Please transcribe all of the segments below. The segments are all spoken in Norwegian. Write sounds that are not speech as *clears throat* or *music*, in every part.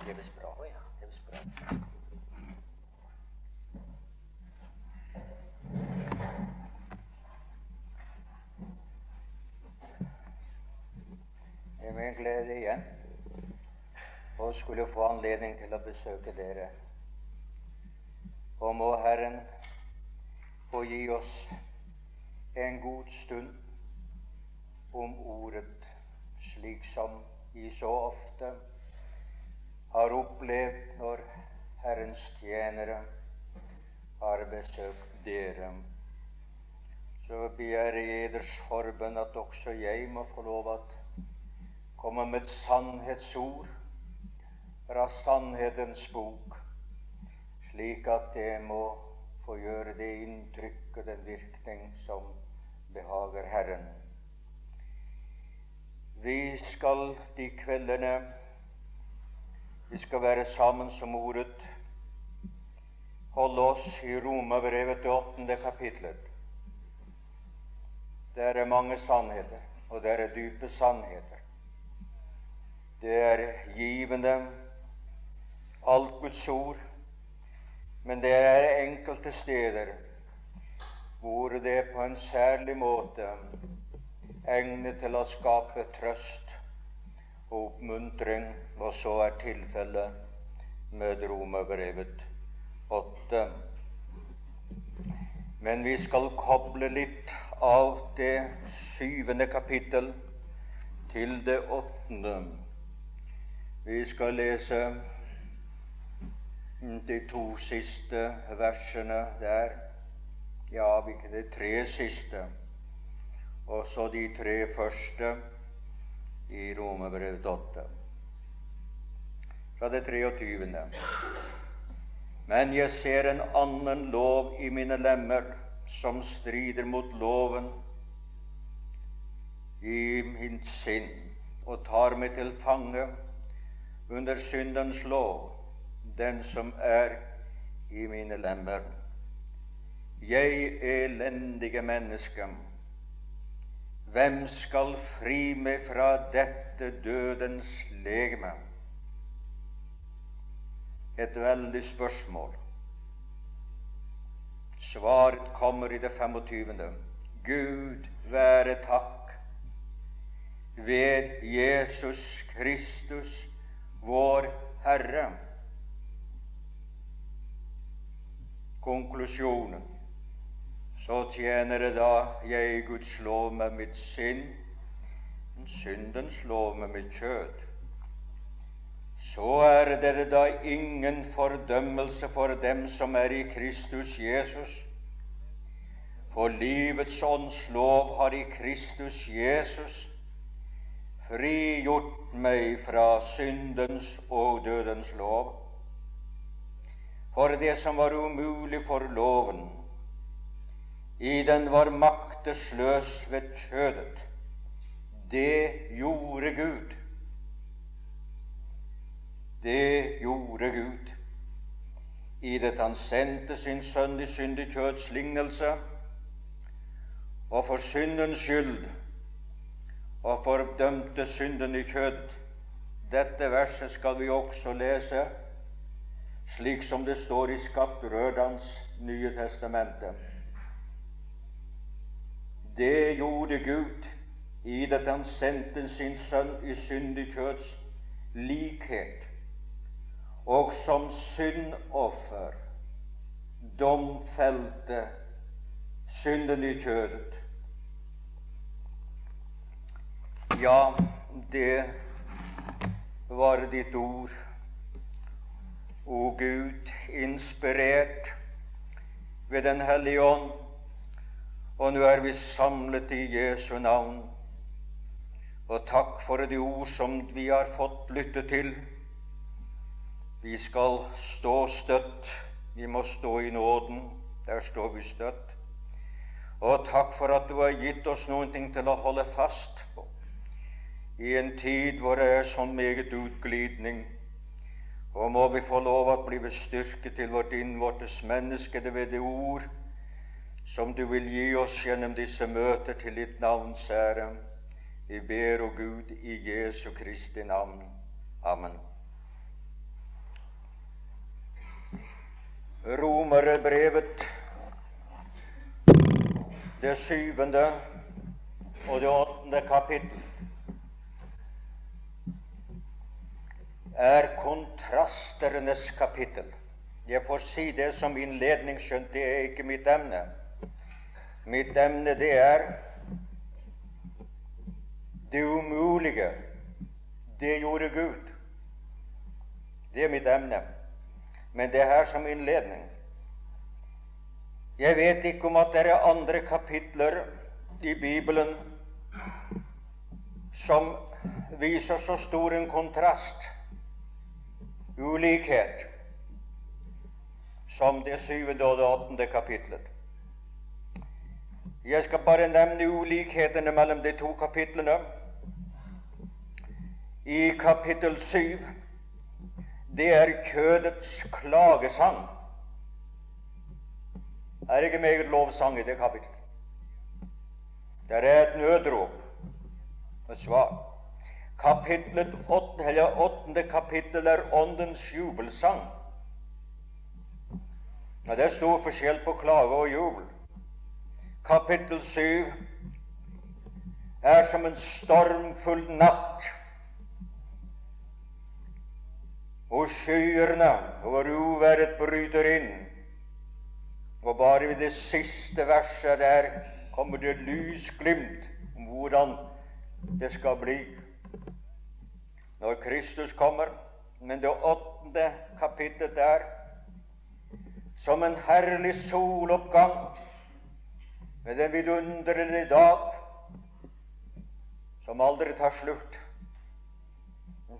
Blir visst bra. Å ja, det er min glede igjen å skulle få anledning til å besøke dere. Og må Herren få gi oss en god stund om ordet, slik som vi så ofte har opplevd når Herrens tjenere har besøkt dere. Så ber jeg eders forbønn at også jeg må få lov at komme med et sannhetsord fra sannhetens bok, slik at det må få gjøre det inntrykk og den virkning som behager Herren. Vi skal de kveldene vi skal være sammen som ordet, holde oss i Romerbrevet det åttende kapitlet. Der er mange sannheter, og der er dype sannheter. Det er givende, alt Guds ord, men det er enkelte steder hvor det på en særlig måte egnet til å skape trøst og oppmuntring, og så er tilfellet med Romerbrevet 8. Men vi skal koble litt av det syvende kapittel til det åttende. Vi skal lese de to siste versene der. Ja, ikke de tre siste og så de tre første i Romerbrevet 8. Fra det 23. Men jeg ser en annen lov i mine lemmer som strider mot loven i mitt sinn og tar meg til fange under syndens lov, den som er i mine lemmer. Jeg elendige menneske, hvem skal fri meg fra dette dødens legeme? Et veldig spørsmål. Svaret kommer i det 25. Gud være takk ved Jesus Kristus, vår Herre. Konklusjonen så tjener det da jeg Guds lov med mitt sinn, syndens lov med mitt kjød. Så er det da ingen fordømmelse for dem som er i Kristus Jesus. For livets åndslov har i Kristus Jesus frigjort meg fra syndens og dødens lov. For det som var umulig for loven, i den var maktesløs ved kjødet. Det gjorde Gud. Det gjorde Gud i det han sendte sin sønn i syndig kjøds lignelse, og for syndens skyld og fordømte synden i kjød. Dette verset skal vi også lese slik som det står i Skapt Rørdans Nye testamente. Det gjorde Gud i det han sendte sin sønn i syndig kjøds likhet, og som syndoffer domfelte synden i kjødet. Ja, det var ditt ord, o Gud, inspirert ved Den hellige ånd og nå er vi samlet i Jesu navn. Og takk for de ord som vi har fått lytte til. Vi skal stå støtt. Vi må stå i nåden. Der står vi støtt. Og takk for at du har gitt oss noen ting til å holde fast på i en tid hvor det er sånn meget utglidning. Og må vi få lov å bli styrket til vårt innvortes menneske det ved det ord som du vil gi oss gjennom disse møter til ditt navns ære. Vi ber, o Gud, i Jesu Kristi navn. Amen. Romerbrevet, det syvende og det åttende kapittel, er kontrasterenes kapittel. Jeg får si det som innledning, skjønt det er ikke mitt emne. Mitt emne, det er det umulige. Det gjorde Gud. Det er mitt emne. Men det er her som innledning. Jeg vet ikke om at det er andre kapitler i Bibelen som viser så stor en kontrast, ulikhet, som det syvende og det åttende kapitlet. Jeg skal bare nevne ulikhetene mellom de to kapitlene. I kapittel 7 det er kjødets klagesang. Det Er ikke meget lovsang i det kapittelet. Det er et nødrop, et svar. Kapitlet, åttende kapittel er Åndens jubelsang. Ja, det er stor forskjell på klage og jubel. Kapittel 7 er som en stormfull natt og skyene og uværet bryter inn. Og bare ved det siste verset der kommer det lysglimt om hvordan det skal bli når Kristus kommer. Men det åttende kapittelet der som en herlig soloppgang med den vidunderlige dag som aldri tar slutt.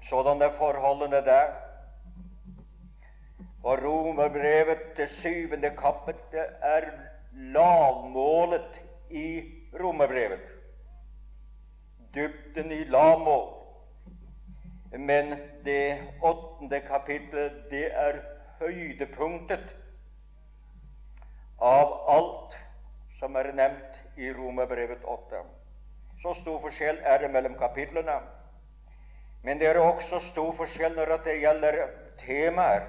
Sådan forholdene der. Og Romerbrevet, det syvende kapittel, er lavmålet i Romerbrevet. Dybden i lavmål. Men det åttende kapittelet, det er høydepunktet av alt som er nevnt i Romerbrevet 8. Så stor forskjell er det mellom kapitlene. Men det er også stor forskjell når det gjelder temaer.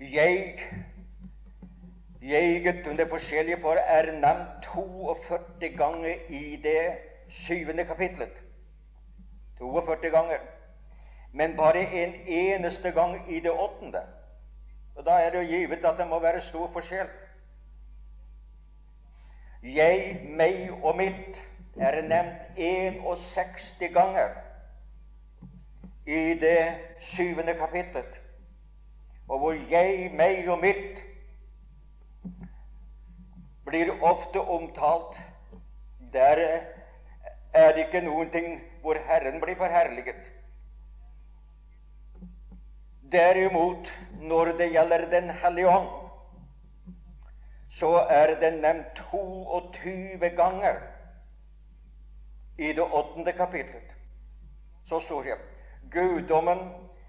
Jeg Jeget under forskjellige for er nevnt 42 ganger i det syvende kapitlet. 42 ganger. Men bare en eneste gang i det åttende. Og Da er det jo givet at det må være stor forskjell. Jeg, meg og mitt er nevnt 61 ganger i det syvende kapitlet og hvor jeg, meg og mitt blir ofte omtalt. Der er det ikke noen ting hvor Herren blir forherliget. Derimot, når det gjelder Den hellige ånd, så er den nevnt 22 ganger i det åttende kapitlet. Så står det guddommen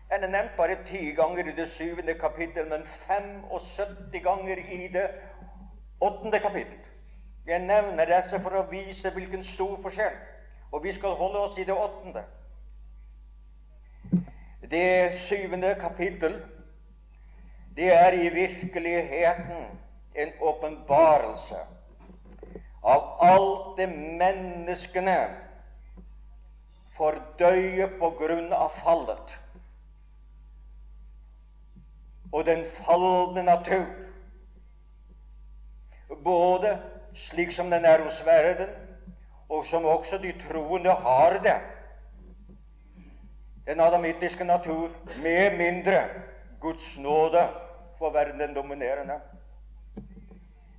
er nevnt bare ti ganger i det syvende kapittel, men 75 ganger i det åttende kapittel. Jeg nevner dette for å vise hvilken stor forskjell. Og vi skal holde oss i det åttende. Det syvende kapittel, det er i virkeligheten en åpenbarelse av alt det menneskene fordøyer på grunn av fallet og den falne natur. Både slik som den er hos verden, og som også de troende har det. Den adamittiske natur, med mindre Guds nåde for verden den dominerende.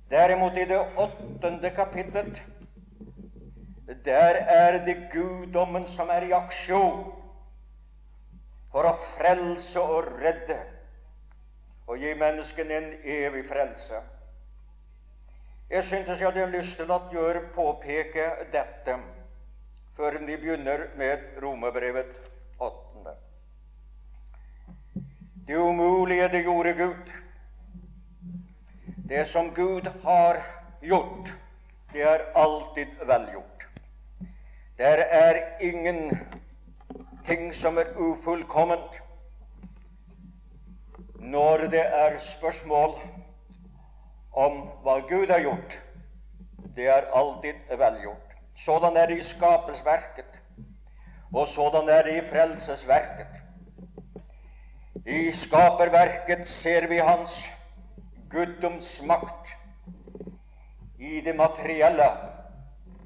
Derimot, i det åttende kapitlet, der er det guddommen som er i aksjon for å frelse og redde og gi menneskene en evig frelse. Jeg syntes jeg hadde lyst til å gjøre påpeke dette før vi begynner med Romerbrevet 8. Det umulige, det gjorde Gud. Det som Gud har gjort, det er alltid velgjort. Der er ingenting som er ufullkomment. når det er spørsmål om hva Gud har gjort. Det er alltid velgjort. Sådan er det i skapelsesverket, og sådan er det i frelsesverket. I skaperverket ser vi Hans guddomsmakt i det materielle,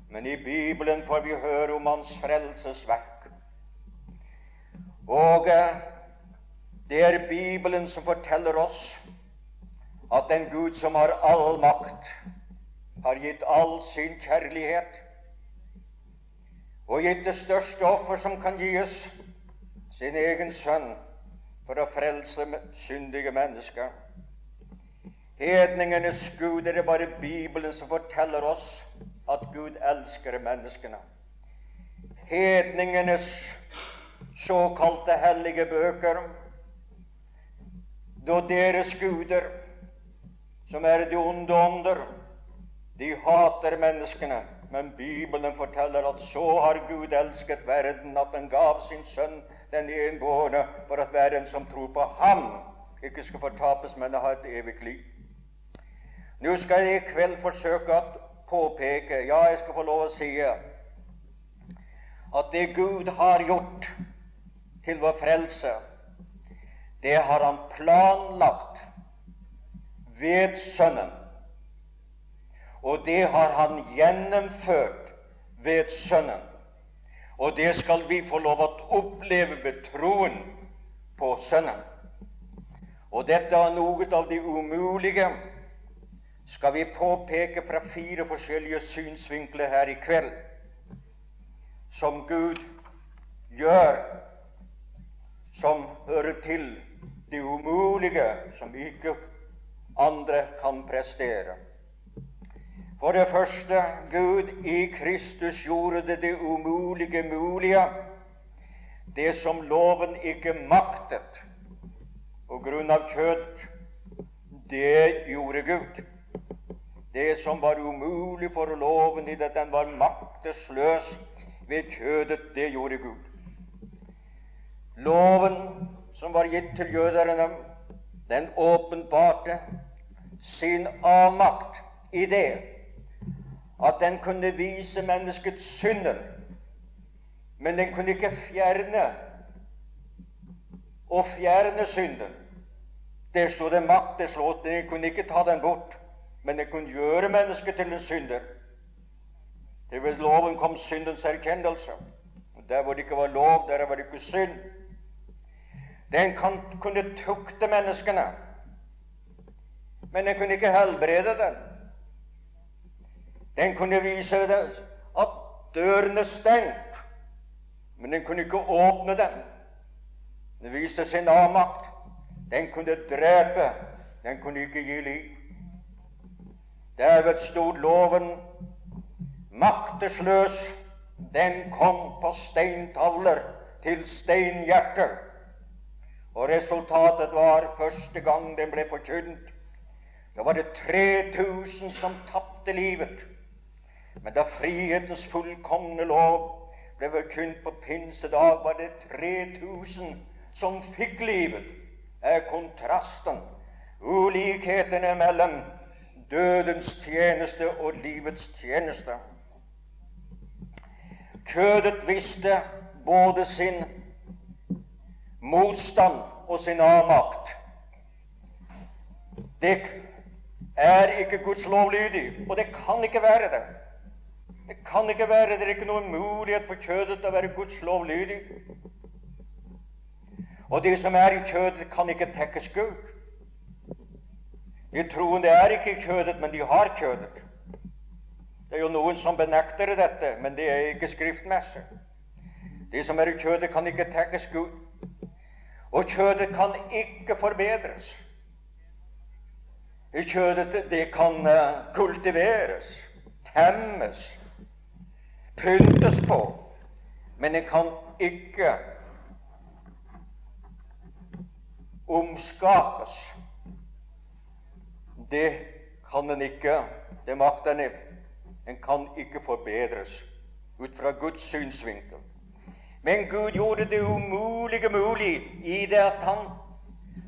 men i Bibelen får vi høre om Hans frelsesverk. Og eh, det er Bibelen som forteller oss at den Gud som har all makt, har gitt all sin kjærlighet og gitt det største offer som kan gis, sin egen sønn, for å frelse syndige mennesker. Hedningenes Gud er det bare Bibelen som forteller oss at Gud elsker menneskene. Hedningenes såkalte hellige bøker, da deres guder som er de onde ånder. De hater menneskene, men Bibelen forteller at så har Gud elsket verden at han gav sin sønn den enbårne, for at hver en som tror på ham, ikke skal fortapes, men ha et evig liv. Nå skal jeg i kveld forsøke å påpeke, ja, jeg skal få lov å si at det Gud har gjort til vår frelse, det har Han planlagt ved Sønnen. Og det har han gjennomført ved Sønnen. Og det skal vi få lov å oppleve ved troen på Sønnen. Og dette er noe av det umulige skal vi påpeke fra fire forskjellige synsvinkler her i kveld, som Gud gjør, som hører til det umulige, som ikke andre kan prestere. For det første Gud i Kristus gjorde det det umulige mulige, det som loven ikke maktet på grunn av kjøtt. Det gjorde Gud. Det som var umulig for loven i det den var maktesløs ved kjødet, det gjorde Gud. Loven som var gitt til jøderne, den åpenbarte sin avmakt i det at den kunne vise menneskets synder, men den kunne ikke fjerne og fjerne synden. Der sto det makt. Den kunne ikke ta den bort, men den kunne gjøre mennesket til en synder. Det ved loven kom syndens erkjennelse. Der hvor det ikke var lov, der var det ikke synd. Den kan, kunne tukte menneskene, men den kunne ikke helbrede dem. Den kunne vise at dørene er stengt, men den kunne ikke åpne dem. Den viste sin avmakt. Den kunne drepe, den kunne ikke gi liv. Derved stod loven maktesløs. Den kom på steintavler til steinhjerter. Og resultatet var første gang den ble forkynt. Da var det 3000 som tapte livet. Men da frihetens fullkomne lov ble forkynt på pinsedag, var det 3000 som fikk livet. Er kontrasten, ulikhetene mellom dødens tjeneste og livets tjeneste. Kjødet visste både sin motstand og sin avmakt. Det er ikke Guds lovlydig, og det kan ikke være det. Det kan ikke være det er ikke noen mulighet for kjødet å være Guds lovlydig. Og de som er i kjødet, kan ikke tekkes Gud. De troende er ikke i kjødet, men de har kjødet. Det er jo noen som benekter dette, men det er ikke skriftmessig. De som er i kjødet, kan ikke tekkes Gud. Og kjødet kan ikke forbedres. I kjødet det kan eh, kultiveres, temmes, pyntes på, men det kan ikke omskapes. Det kan den ikke. Det makter den ikke. En kan ikke forbedres ut fra Guds synsvinkel. Men Gud gjorde det umulige mulig i det at Han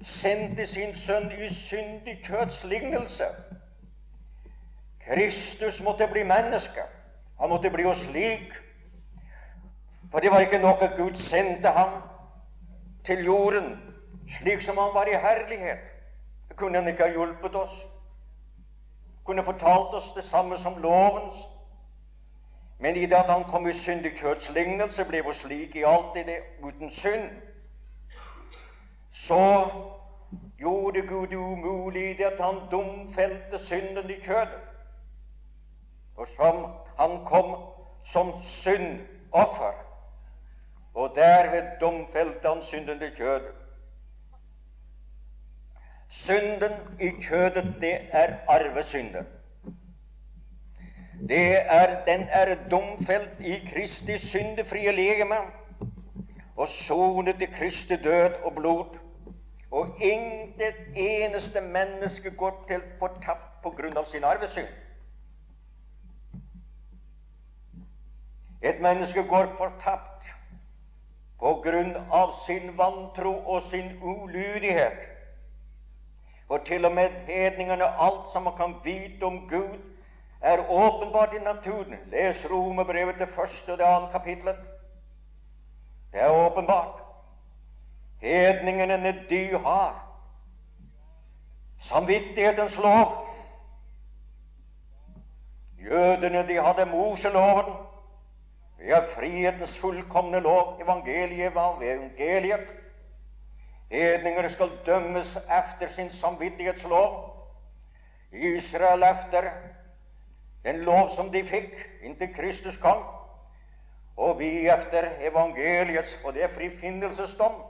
sendte sin sønn i syndig kjøtts lignelse. Kristus måtte bli menneske. Han måtte bli oss lik. For det var ikke nok at Gud sendte ham til jorden slik som han var i herlighet. Det kunne han ikke ha hjulpet oss. Kunne fortalt oss det samme som lovens. Men i det at han kom i syndig kjøtts lignelse, ble oss slik i alt i det uten synd. Så gjorde Gud det umulig i det at han domfelte synden i kjødet. For som han kom som syndoffer, og derved domfelte han synden i kjødet. Synden i kjødet, det er arvesynden. Er, den er domfelt i Kristi syndefrie legeme og sonet i Kristi død og blod. Og intet eneste menneske går til fortapt på grunn av sin arvesynd. Et menneske går fortapt på grunn av sin vantro og sin ulydighet. For til og med hedningene, alt som man kan vite om Gud, er åpenbart i naturen. Les Romerbrevet til første og det andre kapitlet. Det er åpenbart. Hedningene de har samvittighetens lov. Jødene de hadde Moseloven. Vi har frihetens fullkomne lov, evangeliet evangeliet. Hedninger skal dømmes efter sin samvittighetslov. Israel efter den lov som de fikk inntil Kristus kom, og vi efter evangeliets, og det frifinnelsesdom.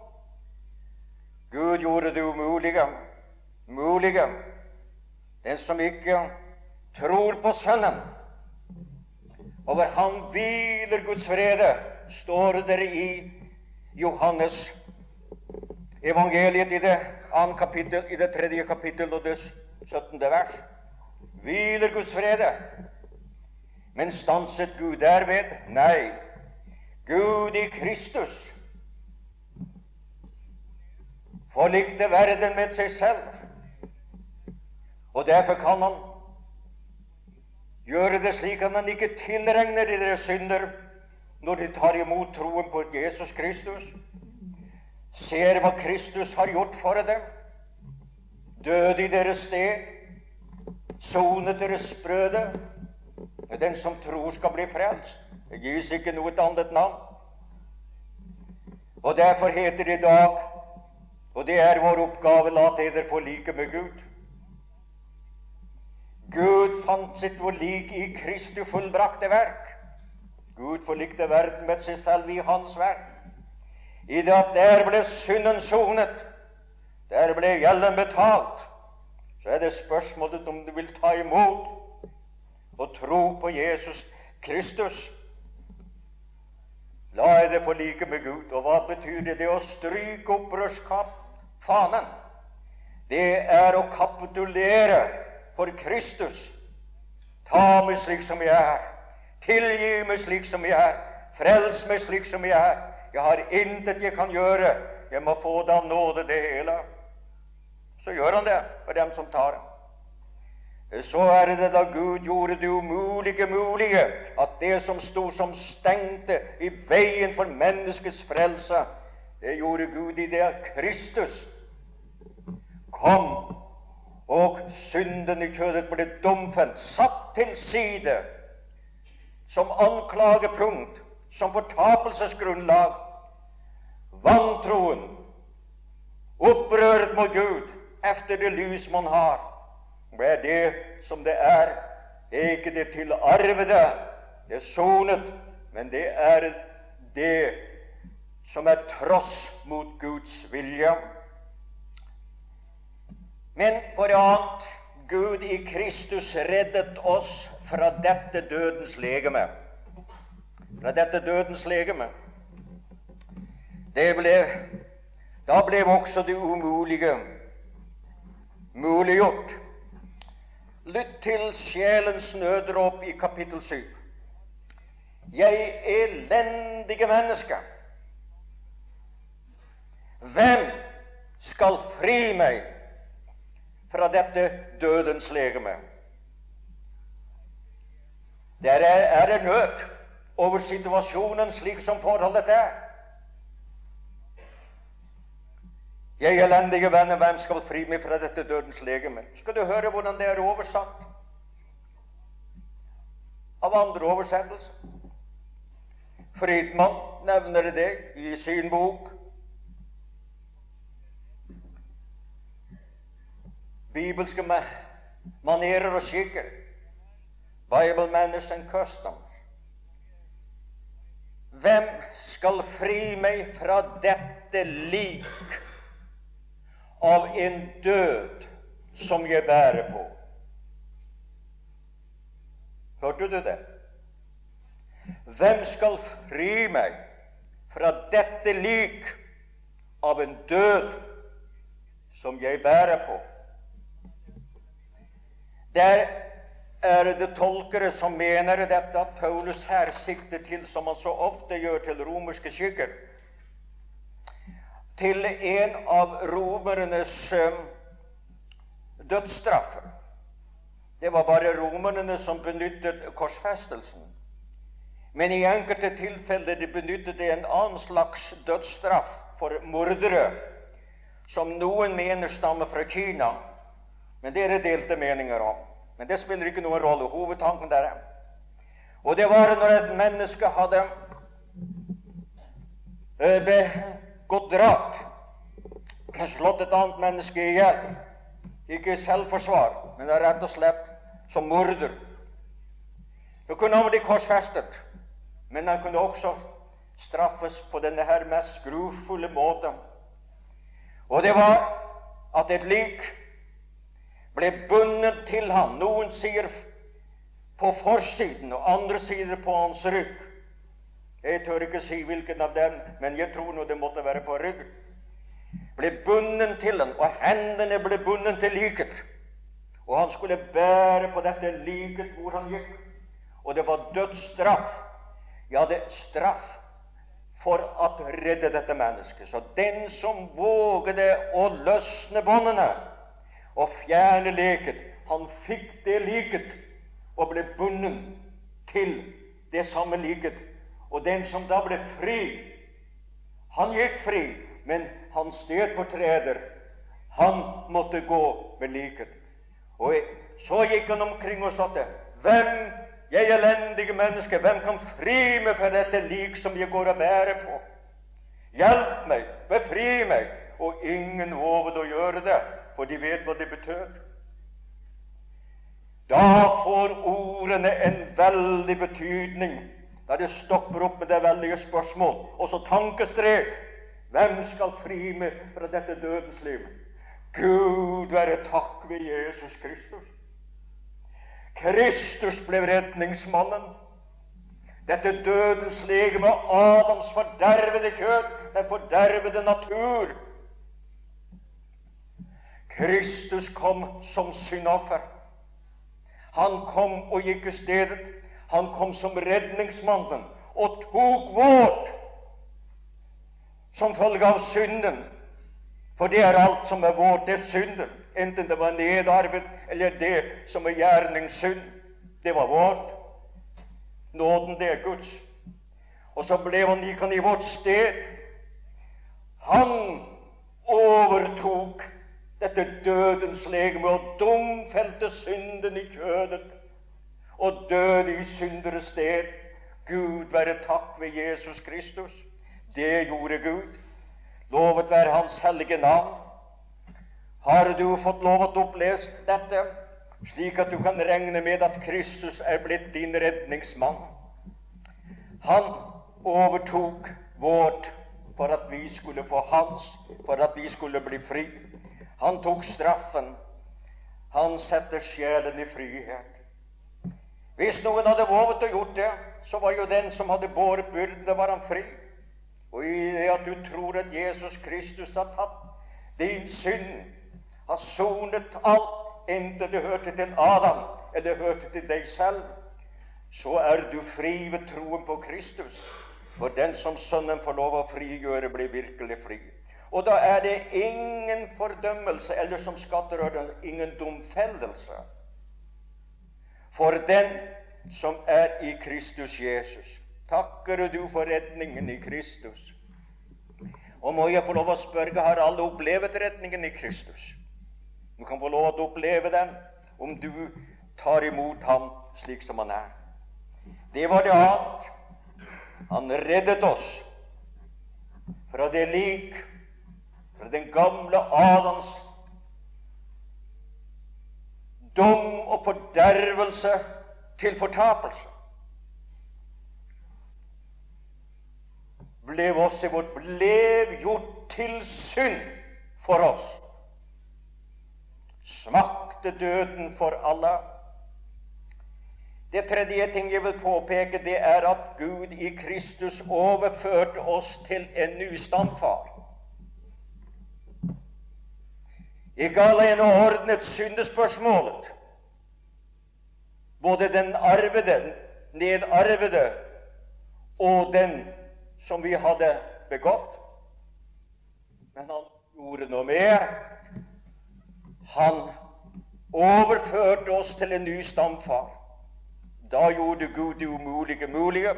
Gud gjorde det umulige mulige. Den som ikke tror på Sønnen, over ham hviler Guds frede, står det i Johannes evangeliet i det kapittel, i det tredje kapittel og det 17. vers hviler Guds frede. Men stanset Gud derved? Nei. Gud i Kristus forlikte verden med seg selv. Og derfor kan han gjøre det slik at han ikke tilregner deres synder når de tar imot troen på Jesus Kristus. Ser hva Kristus har gjort for dem. Døde i deres sted sonet deres brøde. Den som tror, skal bli frelst. Det gis ikke noe annet navn. Og derfor heter det i dag, og det er vår oppgave, la dere forlike med Gud. Gud fant sitt forlik i Kristi fullbrakte verk. Gud forlikte verden med seg selv i Hans verk. I det at der ble synden sonet, der ble gjelden betalt så er det spørsmålet om du vil ta imot og tro på Jesus Kristus. La jeg det forlike med Gud. Og hva betyr det? Det å stryke opprørsfanen. Det er å kapitulere for Kristus. Ta meg slik som jeg er. Tilgi meg slik som jeg er. Frels meg slik som jeg er. Jeg har intet jeg kan gjøre. Jeg må få det av nåde, det hele så gjør han det for dem som tar ham. Så er det da Gud gjorde det umulige mulige, at det som sto som stengte i veien for menneskets frelse, det gjorde Gud i det at Kristus kom, og synden i kjødet ble domfelt, satt til side som anklagepunkt, som fortapelsesgrunnlag. Vantroen, opprøret mot Gud, efter det lys man har. Er det som det er. Ikke det tilarvede, det sonet, men det er det som er tross mot Guds vilje. Men for annet Gud i Kristus reddet oss fra dette dødens legeme. Fra dette dødens legeme. Ble, da ble også det umulige muliggjort. Lytt til sjelens nødrop i kapittel 7. Jeg elendige menneske. Hvem skal fri meg fra dette dødens legeme. Der er, er det nød over situasjonen slik som forholdet er. Jeg elendige venner, hvem skal fri meg fra dette dødens legeme? Skal du høre hvordan det er oversatt av andre oversettelser? Fridmann nevner det i sin bok. Bibelske manerer og skikker. Bible manners and customs. Hvem skal fri meg fra dette lik av en død som jeg bærer på? Hørte du det? Hvem skal fri meg fra dette lik av en død som jeg bærer på? Der er det tolkere som mener dette at Paulus her sikter til, som han så ofte gjør, til romerske skikker. Til en av romernes um, dødsstraffer. Det var bare romerne som benyttet korsfestelsen. Men i enkelte tilfeller de benyttet de en annen slags dødsstraff for mordere, som noen mener stammer fra Kina. Men det er det delte meninger om. Men det spiller ikke noen rolle. Hovedtanken der er Og det var når et menneske hadde eh, begått drap, slått et annet menneske i hjel. Ikke i selvforsvar, men det er rett og slett som morder. Da kunne han bli korsfestet, men han kunne også straffes på denne her mest grufulle måten. Og det var at et lik ble bundet til ham. Noen sier på forsiden, og andre sier på hans rygg. Jeg tør ikke si hvilken av dem, men jeg tror nå det måtte være på ryggen. Ble bundet til ham, og hendene ble bundet til liket. Og han skulle bære på dette liket hvor han gikk. Og det var dødsstraff. Ja, det er straff for å redde dette mennesket. Så den som vågde å løsne båndene, og fjerne leket. Han fikk det liket og ble bundet til det samme liket. Og den som da ble fri, han gikk fri, men hans stedfortreder, han måtte gå med liket. Og så gikk han omkring og sa Hvem, jeg elendige menneske, hvem kan fri meg fra dette lik som jeg går og bærer på? Hjelp meg, befri meg. Og ingen våget å gjøre det for de vet hva det betød. Da får ordene en veldig betydning da det stopper opp med det veldige spørsmål. Og så tankestrek. Hvem skal fri meg fra dette dødens liv? Gud være takk ved Jesus Kristus. Kristus ble redningsmannen. Dette dødens legeme, Adams fordervede kjød, den fordervede natur, Kristus kom som syndoffer. Han kom og gikk i stedet. Han kom som redningsmannen og tok vårt som følge av synden. For det er alt som er vårt, det er synden. Enten det var nedarvet eller det som er gjerningssynd. Det var vårt. Nåden, det er Guds. Og så ble han, gikk han i vårt sted. Han overtok dette dødens legeme og domfelte synden i kjødet og døde i synderes sted. Gud være takk ved Jesus Kristus. Det gjorde Gud. Lovet være Hans hellige navn. Har du fått lov å opplese dette, slik at du kan regne med at Kristus er blitt din redningsmann? Han overtok vårt for at vi skulle få hans, for at vi skulle bli fri. Han tok straffen. Han setter sjelen i frihet. Hvis noen hadde våget å gjort det, så var jo den som hadde båret byrden, det var han fri. Og i det at du tror at Jesus Kristus har tatt din synd, har sonet alt, enten det hørte til Adam eller hørte til deg selv, så er du fri ved troen på Kristus. For den som Sønnen får lov å frigjøre, blir virkelig fri. Og da er det ingen fordømmelse, eller som skatterøren, ingen domfellelse for den som er i Kristus Jesus. Takker du for redningen i Kristus. Og må jeg få lov å spørre, har alle opplevd redningen i Kristus? Du kan få lov å oppleve den om du tar imot ham slik som han er. Det var det annet. Han reddet oss fra det lik, fra den gamle Adams dom og fordervelse til fortapelse. Ble i vårt blev gjort til synd for oss. Smakte døden for alle. Det tredje ting jeg vil påpeke, det er at Gud i Kristus overførte oss til en ny stamfar. Ikke alene ordnet syndespørsmålet, både den arvede, nedarvede og den som vi hadde begått. Men han gjorde noe mer. Han overførte oss til en ny stamfar. Da gjorde Gud det umulige mulige.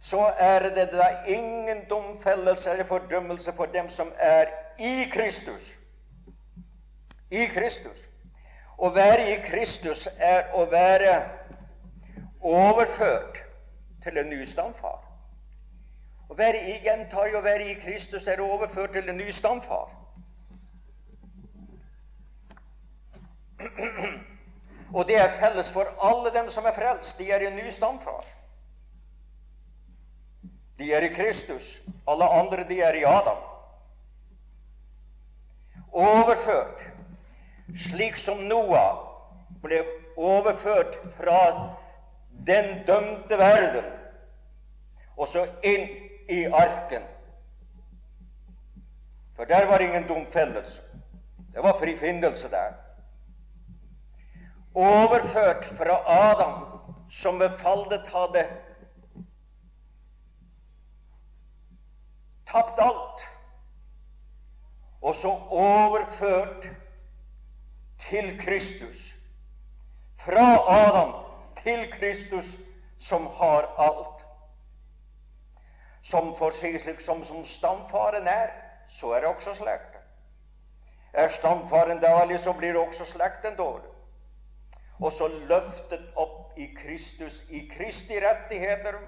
Så er det da ingen domfellelse eller fordømmelse for dem som er i Kristus. I Kristus. Å være i Kristus er å være overført til en ny stamfar. Å være i, gjentar å være i Kristus er overført til en ny stamfar. *clears throat* Og det er felles for alle dem som er frelst. De er en ny stamfar. De er i Kristus. Alle andre, de er i Adam. Overført slik som Noah ble overført fra den dømte verden og så inn i arken. For der var ingen domfellelse. Det var frifinnelse der. Overført fra Adam, som ved fallet hadde tapt alt, og så overført til Kristus. Fra Adam til Kristus, som har alt. Som for seg slik som, som stamfaren er, så er det også slekten. Er stamfaren dårlig, så blir det også slekten dårlig. Og så løftet opp i Kristus, i Kristi rettigheter,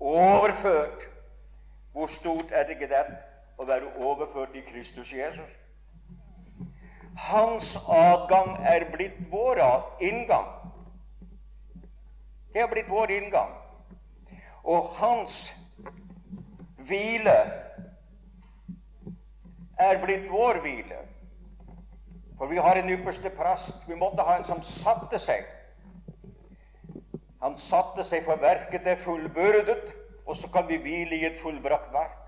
overført. Hvor stort er det ikke det å være overført i Kristus Jesus? Hans adgang er blitt vår inngang. Det er blitt vår inngang. Og hans hvile er blitt vår hvile. For vi har en ypperste prest. Vi måtte ha en som satte seg. Han satte seg for verket er fullbyrdet, og så kan vi hvile i et fullbrakt verk.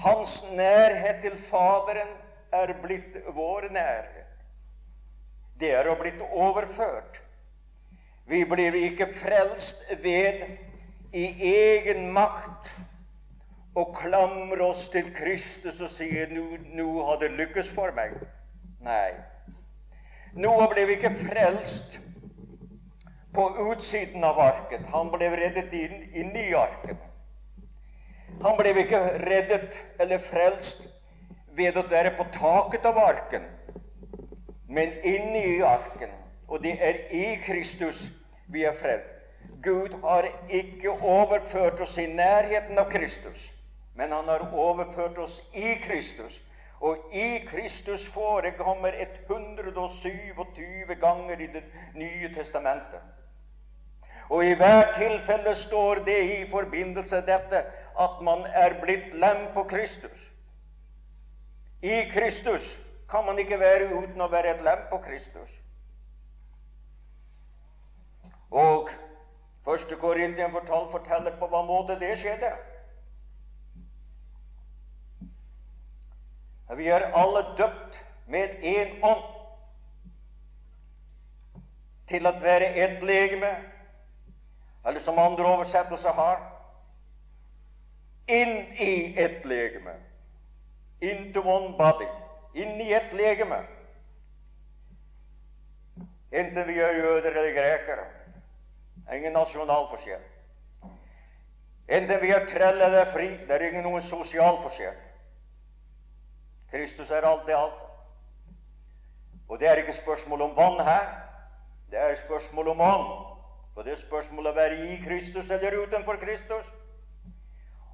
Hans nærhet til Faderen er blitt vår nærhet. Det er blitt overført. Vi blir ikke frelst ved i egen makt å klamre oss til Kristus og si nå har det lykkes for meg. Nei. Noah ble ikke frelst på utsiden av arket. Han ble reddet inn, inn i arken. Han ble ikke reddet eller frelst ved å være på taket av arken, men inne i arken. Og det er i Kristus vi er fred. Gud har ikke overført oss i nærheten av Kristus, men han har overført oss i Kristus. Og i Kristus forekommer 127 ganger i Det nye testamentet. Og i hvert tilfelle står det i forbindelse dette at man er blitt lem på Kristus. I Kristus kan man ikke være uten å være et lem på Kristus. Og første Korintien forteller på hva måte det skjedde. Vi er alle døpt med én ånd til å være ett legeme, eller som andre oversettelser har inn i et legeme. Into one body, inn i ett legeme. Enten vi er jøder eller grekere. Ingen nasjonalforskjell. Enten vi er trell eller fri, det er ingen noen sosial forskjell. Kristus er alt i alt. Og det er ikke spørsmål om vann her. Det er spørsmål om ånd. Og det er spørsmål å være i Kristus eller utenfor Kristus.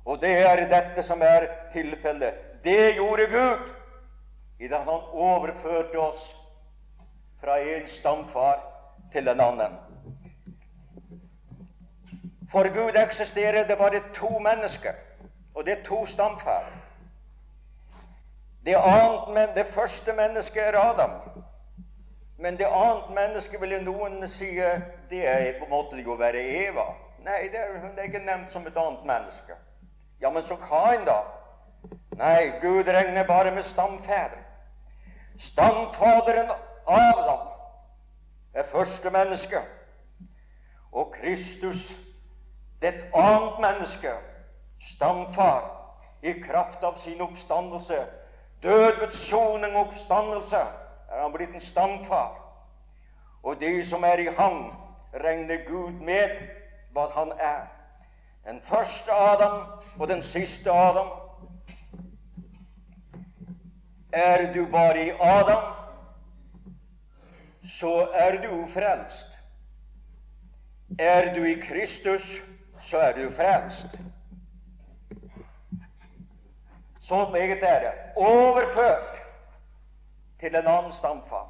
Og det er dette som er tilfellet. Det gjorde Gud i det han overførte oss fra en stamfar til en annen. For Gud eksisterer det bare to mennesker, og det er to stamfar. Det, annet, det første mennesket er Adam. Men det annet mennesket vil noen si det er på en måte å være Eva. Nei, det er, hun er ikke nevnt som et annet menneske. Ja, men så Kain, da? Nei, Gud regner bare med stamfedre. Stamfaderen Adam er første menneske. Og Kristus det et annet menneske, stamfar, i kraft av sin oppstandelse, død ved soning og oppstandelse, er han blitt en stamfar. Og de som er i ham, regner Gud med hva han er. Den første Adam og den siste Adam. Er du bare i Adam, så er du frelst. Er du i Kristus, så er du frelst. Så meget er det. Overført til en annen stamfar.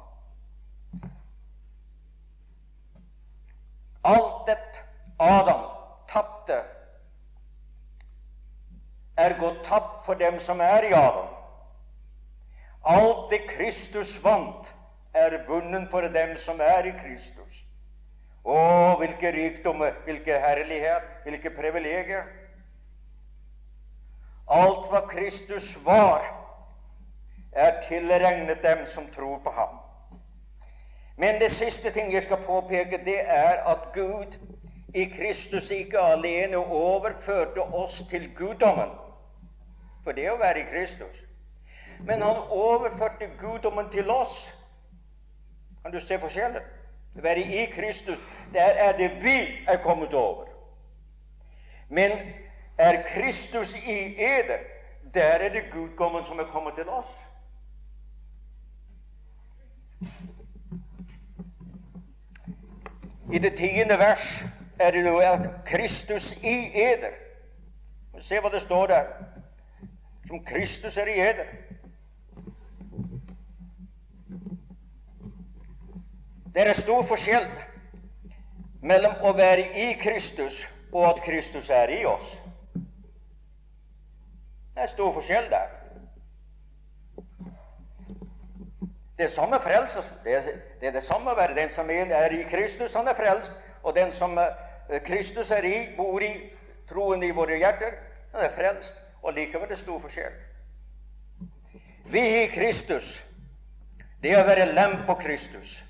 Alt det Adam tapte, er gått tapt for dem som er i Adam. Alt det Kristus vant, er vunnet for dem som er i Kristus. Å, hvilke rikdommer, hvilke herlighet, hvilke privilegier. Alt hva Kristus var, er tilregnet dem som tror på ham. Men det siste ting jeg skal påpeke, det er at Gud i Kristus ikke alene overførte oss til guddommen, for det å være i Kristus. Men han overførte guddommen til oss. Kan du se forskjellen? være i Kristus, der er det vi er kommet over. Men er Kristus i eder, der er det guddommen som er kommet til oss. I det tiende vers er det jo at Kristus i eder. Se hva det står der. Som Kristus er i eder. Det er stor forskjell mellom å være i Kristus og at Kristus er i oss. Det er stor forskjell der. Det er samme frelse. Det er, det er det samme å være den som er i Kristus, han er frelst. Og den som eh, Kristus er i, bor i, troen i våre hjerter, han er frelst. Og likevel er det stor forskjell. Vi i Kristus, det er å være lem på Kristus.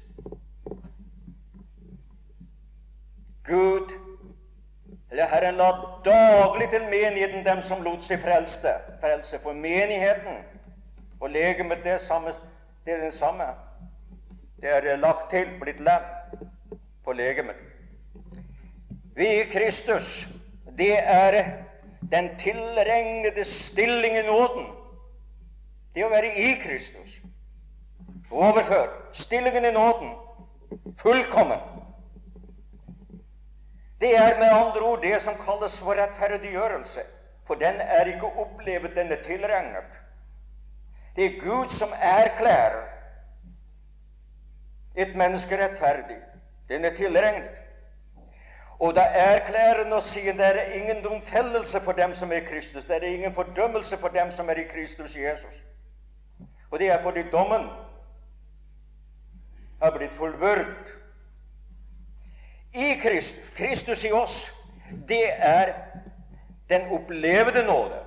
Gud, eller Herren, la daglig til menigheten dem som lot seg frelse. frelse. For menigheten og legemet det, det er den samme. Det er lagt til, blitt lem på legemet. Vi i Kristus, det er den tilregnede stilling i nåden. Det å være i Kristus. Overfør stillingen i nåden. Fullkommen. Det er med andre ord det som kalles for rettferdiggjørelse. For den er ikke opplevet, den er tilregnet. Det er Gud som erklærer et menneske rettferdig. Den er tilregnet. Og da erklærer han og sier det er ingen domfellelse for dem som er i Kristus. Det er ingen fordømmelse for dem som er i Kristus Jesus. Og det er fordi dommen har blitt fullbyrdet i Krist, Kristus i oss, det er den opplevde nåde.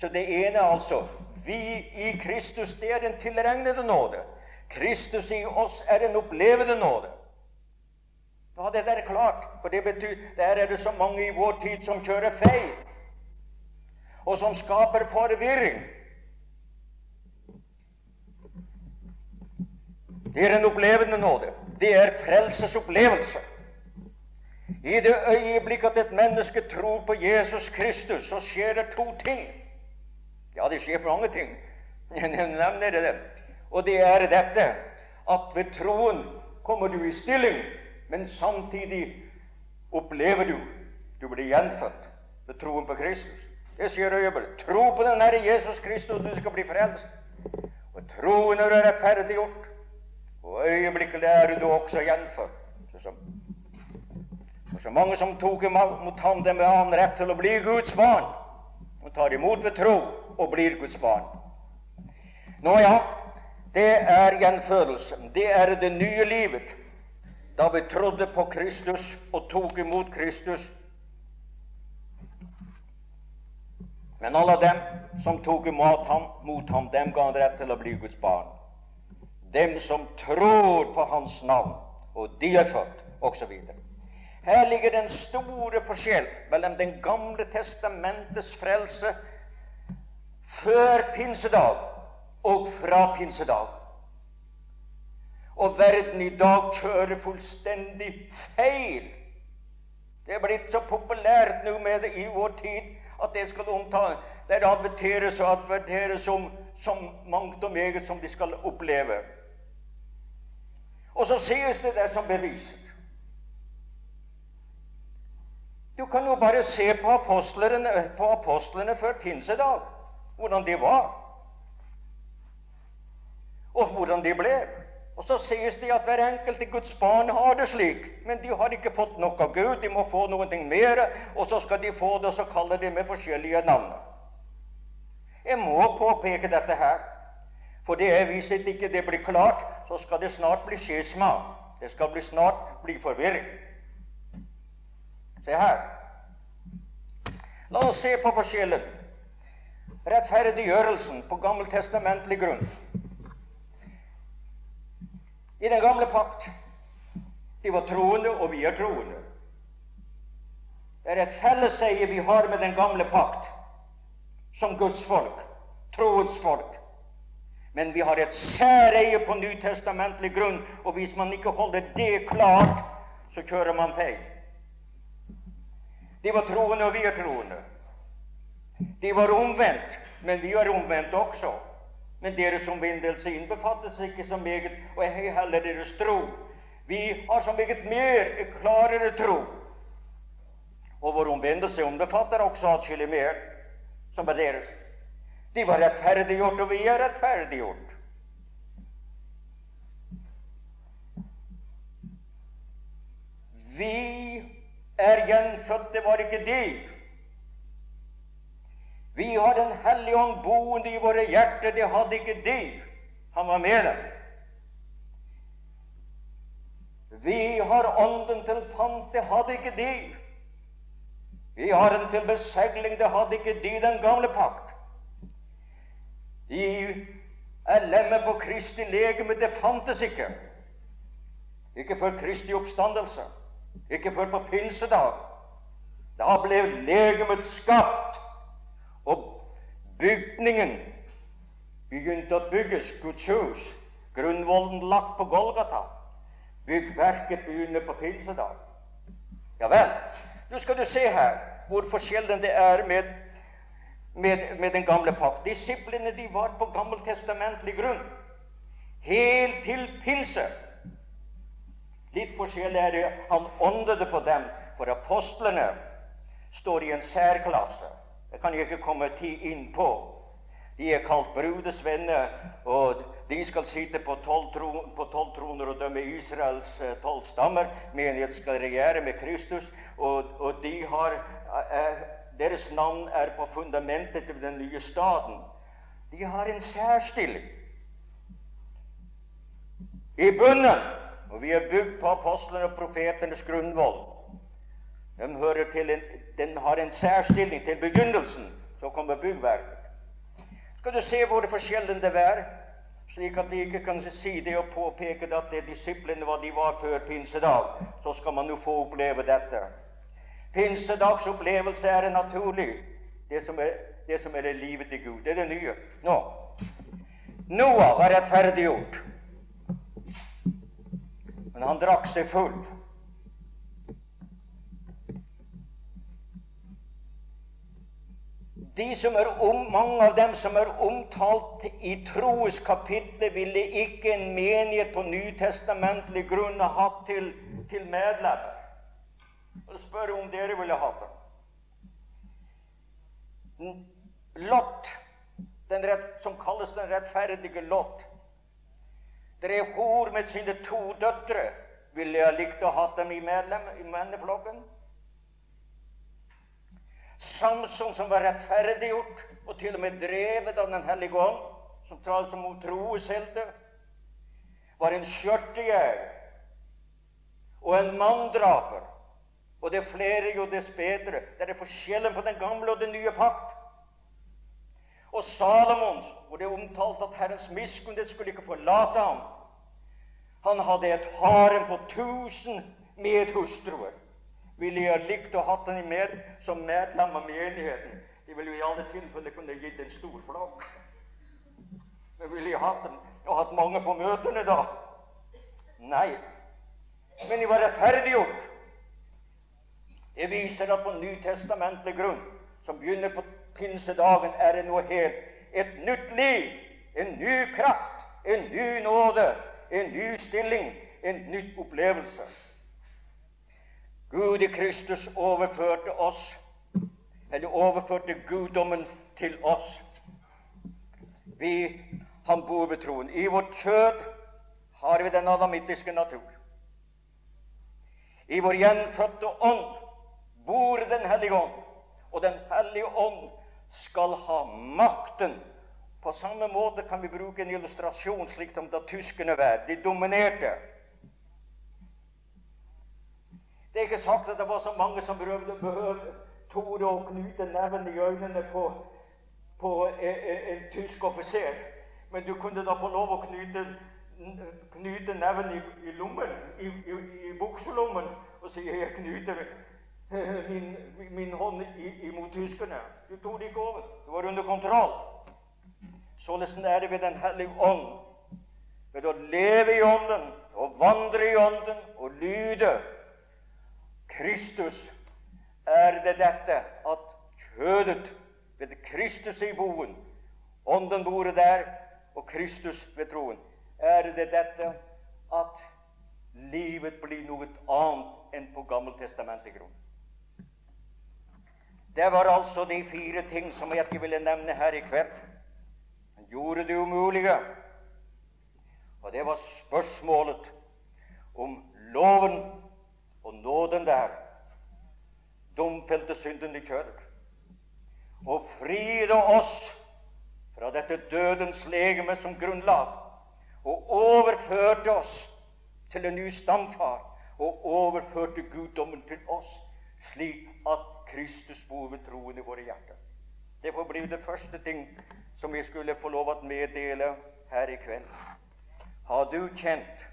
Så det ene er altså vi i Kristus, det er den tilregnede nåde. Kristus i oss er den opplevde nåde. da ja, det der klart, for det betyr der er det så mange i vår tid som kjører feil, og som skaper forvirring. Det er en opplevende nåde. Det er frelsesopplevelse. I det øyeblikk at et menneske tror på Jesus Kristus, så skjer det to ting. Ja, det skjer mange ting. Jeg nevner det. Og det er dette at ved troen kommer du i stilling, men samtidig opplever du du blir gjenfødt ved troen på Kristus. Det skjer øyeblikk. Tro på den Herre Jesus Kristus, og du skal bli frelst. Og troen er rettferdiggjort, og øyeblikkelig er du også gjenfødt. Så mange som tok imot ham, dem har han rett til å bli Guds barn, og tar imot ved tro og blir Guds barn. Nå ja, det er gjenfødelse. Det er det nye livet. Da vi trodde på Kristus og tok imot Kristus. Men alle dem som tok imot ham, mot ham, dem ga han rett til å bli Guds barn. Dem som tror på Hans navn, og de er født, osv. Her ligger den store forskjell mellom Den gamle testamentets frelse før pinsedag og fra pinsedag. Og verden i dag kjører fullstendig feil. Det er blitt så populært nå med det i vår tid at det skal omtale Det adverteres og adverteres som, som mangt og meget som de skal oppleve. Og så sies det der som beviser. Du kan jo bare se på apostlene, på apostlene før pinsedag, hvordan de var, og hvordan de ble. Og så sies det at hver enkelt i Guds barn har det slik, men de har ikke fått nok av Gud. De må få noe mer, og så skal de få det, og så kaller de med forskjellige navn. Jeg må påpeke dette her, for det er hvis ikke det blir klart, så skal det snart bli skisma. Det skal bli snart bli forvirring. Se her. La oss se på forskjellen. Rettferdiggjørelsen på gammeltestamentlig grunn. I den gamle pakt de var troende, og vi er troende. Det er et felleseie vi har med den gamle pakt som Guds folk, troens folk. Men vi har et særeie på nytestamentlig grunn, og hvis man ikke holder det klart, så kjører man feil. De var troende, og vi er troende. De var omvendt, men vi er omvendt også. Men deres omvendelse innbefattes ikke så meget, og ei heller deres tro. Vi har så meget mer klarere tro. Og vår omvendelse ombefatter også atskillig mer, som er deres. De var rettferdiggjort, og vi er rettferdiggjort. Vi er gjenfødt, det var ikke de. Vi har Den hellige ånd boende i våre hjerter, det hadde ikke de. Han var med dem. Vi har ånden til pant, det hadde ikke de. Vi har den til besegling, det hadde ikke de den gamle pakt. De er lemmet på Kristi legeme, det fantes ikke. Ikke for Kristi oppstandelse. Ikke før på pinsedag. Da ble legemet skapt, og bygningen begynte å bygges, Guds hus. Grunnvollen lagt på Golgata. Byggverket begynner på pinsedag. Ja vel. Nå skal du se her hvor forskjellen det er med, med, med den gamle pakt. Disiplene de var på gammeltestamentlig grunn helt til pinse. Litt forskjell er det han åndede på dem, for apostlene står i en særklasse. Det kan jeg ikke komme inn på. De er kalt brudesvenner, og de skal sitte på tolv tron, troner og dømme Israels eh, tolv stammer. Menighet skal regjere med Kristus, og, og de har, er, deres navn er på fundamentet til den nye staten. De har en særstilling. I bunnen og vi er bygd på apostlene og profetenes grunnvoll. Den, en, den har en særstilling til begynnelsen. Så kommer byggverket. Skal du se hvor forskjellen det er, slik at de ikke kan si det og påpeke at det er disiplene hva de var før pinsedag. Så skal man jo få oppleve dette. Pinsedags opplevelse er naturlig. Det som er, det som er livet til Gud. Det er det nye. Nå. Noah var rettferdiggjort. Men han drakk seg full. De som er om, mange av dem som er omtalt i troes kapittel, ville ikke en menighet på nytestamentlig grunn ha hatt til, til medlemmer. Og spør om dere ville hatt det. Lot, rett, som kalles den rettferdige Lot, drev hor med sine to døtre. Ville jeg likt å ha dem i, medlem, i menneflokken? Samson som var rettferdiggjort og til og med drevet av Den hellige ånd, som talte som troeshelte, var en skjørtejeger og en manndraper. Og det er flere, jo dess bedre. Det er forskjellen på den gamle og den nye pakt. Og Salomons, hvor det er omtalt at Herrens miskunnhet skulle ikke forlate ham. Han hadde et harem på tusen medhustruer ville jeg likt å hatt henne med som medlem av menigheten. De ville jo i alle tilfeller kunne gitt en stor flokk. Men ville jeg hatt, dem, og hatt mange på møtene da? Nei. Men de var rettferdiggjort. Det viser at på nytestamentlig grunn, som begynner på pinsedagen, er det noe helt et nytt liv, en ny kraft, en ny nåde, en ny stilling, en nytt opplevelse. Gud i Kristus overførte oss, eller overførte guddommen til oss. Vi, Han bor ved troen. I vårt kjød har vi den adamittiske natur. I vår gjenfødte ånd bor Den hellige ånd, og Den hellige ånd skal ha makten. På samme måte kan vi bruke en illustrasjon slik som da tyskerne var. De dominerte. Det er ikke sagt at det var så mange som prøvde behøvde torde å knyte neven i øynene på, på en, en tysk offiser. Men du kunne da få lov å knyte, knyte neven i, i lommen, i, i, i bukselommen, og si 'Jeg knyter min, min hånd imot tyskerne'. Du tok det ikke over. Du var under kontroll. Således er det ved Den hellige ånd. Ved å leve i Ånden og vandre i Ånden og lyde Kristus er det dette at kjødet ved Kristus i boen, Ånden bor der, og Kristus ved troen, er det dette at livet blir noe annet enn på Gammeltestamentet grunn. Det var altså de fire ting som jeg ikke ville nevne her i kveld. Gjorde det umulige. Og det var spørsmålet om loven og nåden der domfelte synden i kjører, og fride oss fra dette dødens legeme som grunnlag, og overførte oss til en ny stamfar, og overførte guddommen til oss, slik at Kristus bor ved troen i våre hjerter. Det får bli det første ting som vi skulle få lov å meddele her i kveld. Har du kjent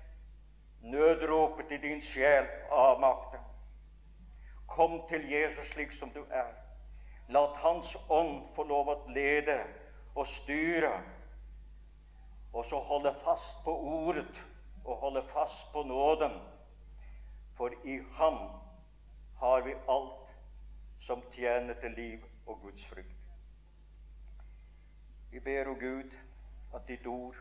nødropet i din sjel av makten. Kom til Jesus slik som du er. La Hans ånd få lov å lede og styre, og så holde fast på ordet og holde fast på nåden. For i Ham har vi alt som tjener til liv og Guds frykt. Vi ber, o Gud, at ditt ord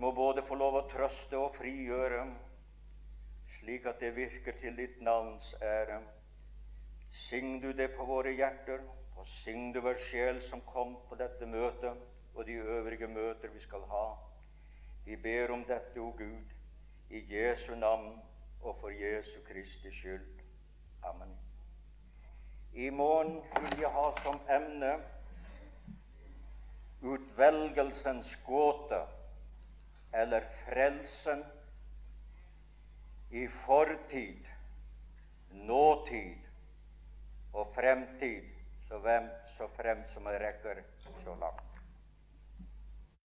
må både få lov å trøste og frigjøre, slik at det virker til ditt navns ære. Syng du det på våre hjerter, og syng du hver sjel som kom på dette møtet, og de øvrige møter vi skal ha. Vi ber om dette, o Gud, i Jesu navn og for Jesu Kristi skyld. Amen. I morgen vil jeg ha som emne utvelgelsens gåte eller frelsen i fortid, nåtid og fremtid, så, hvem, så fremt som det rekker så langt.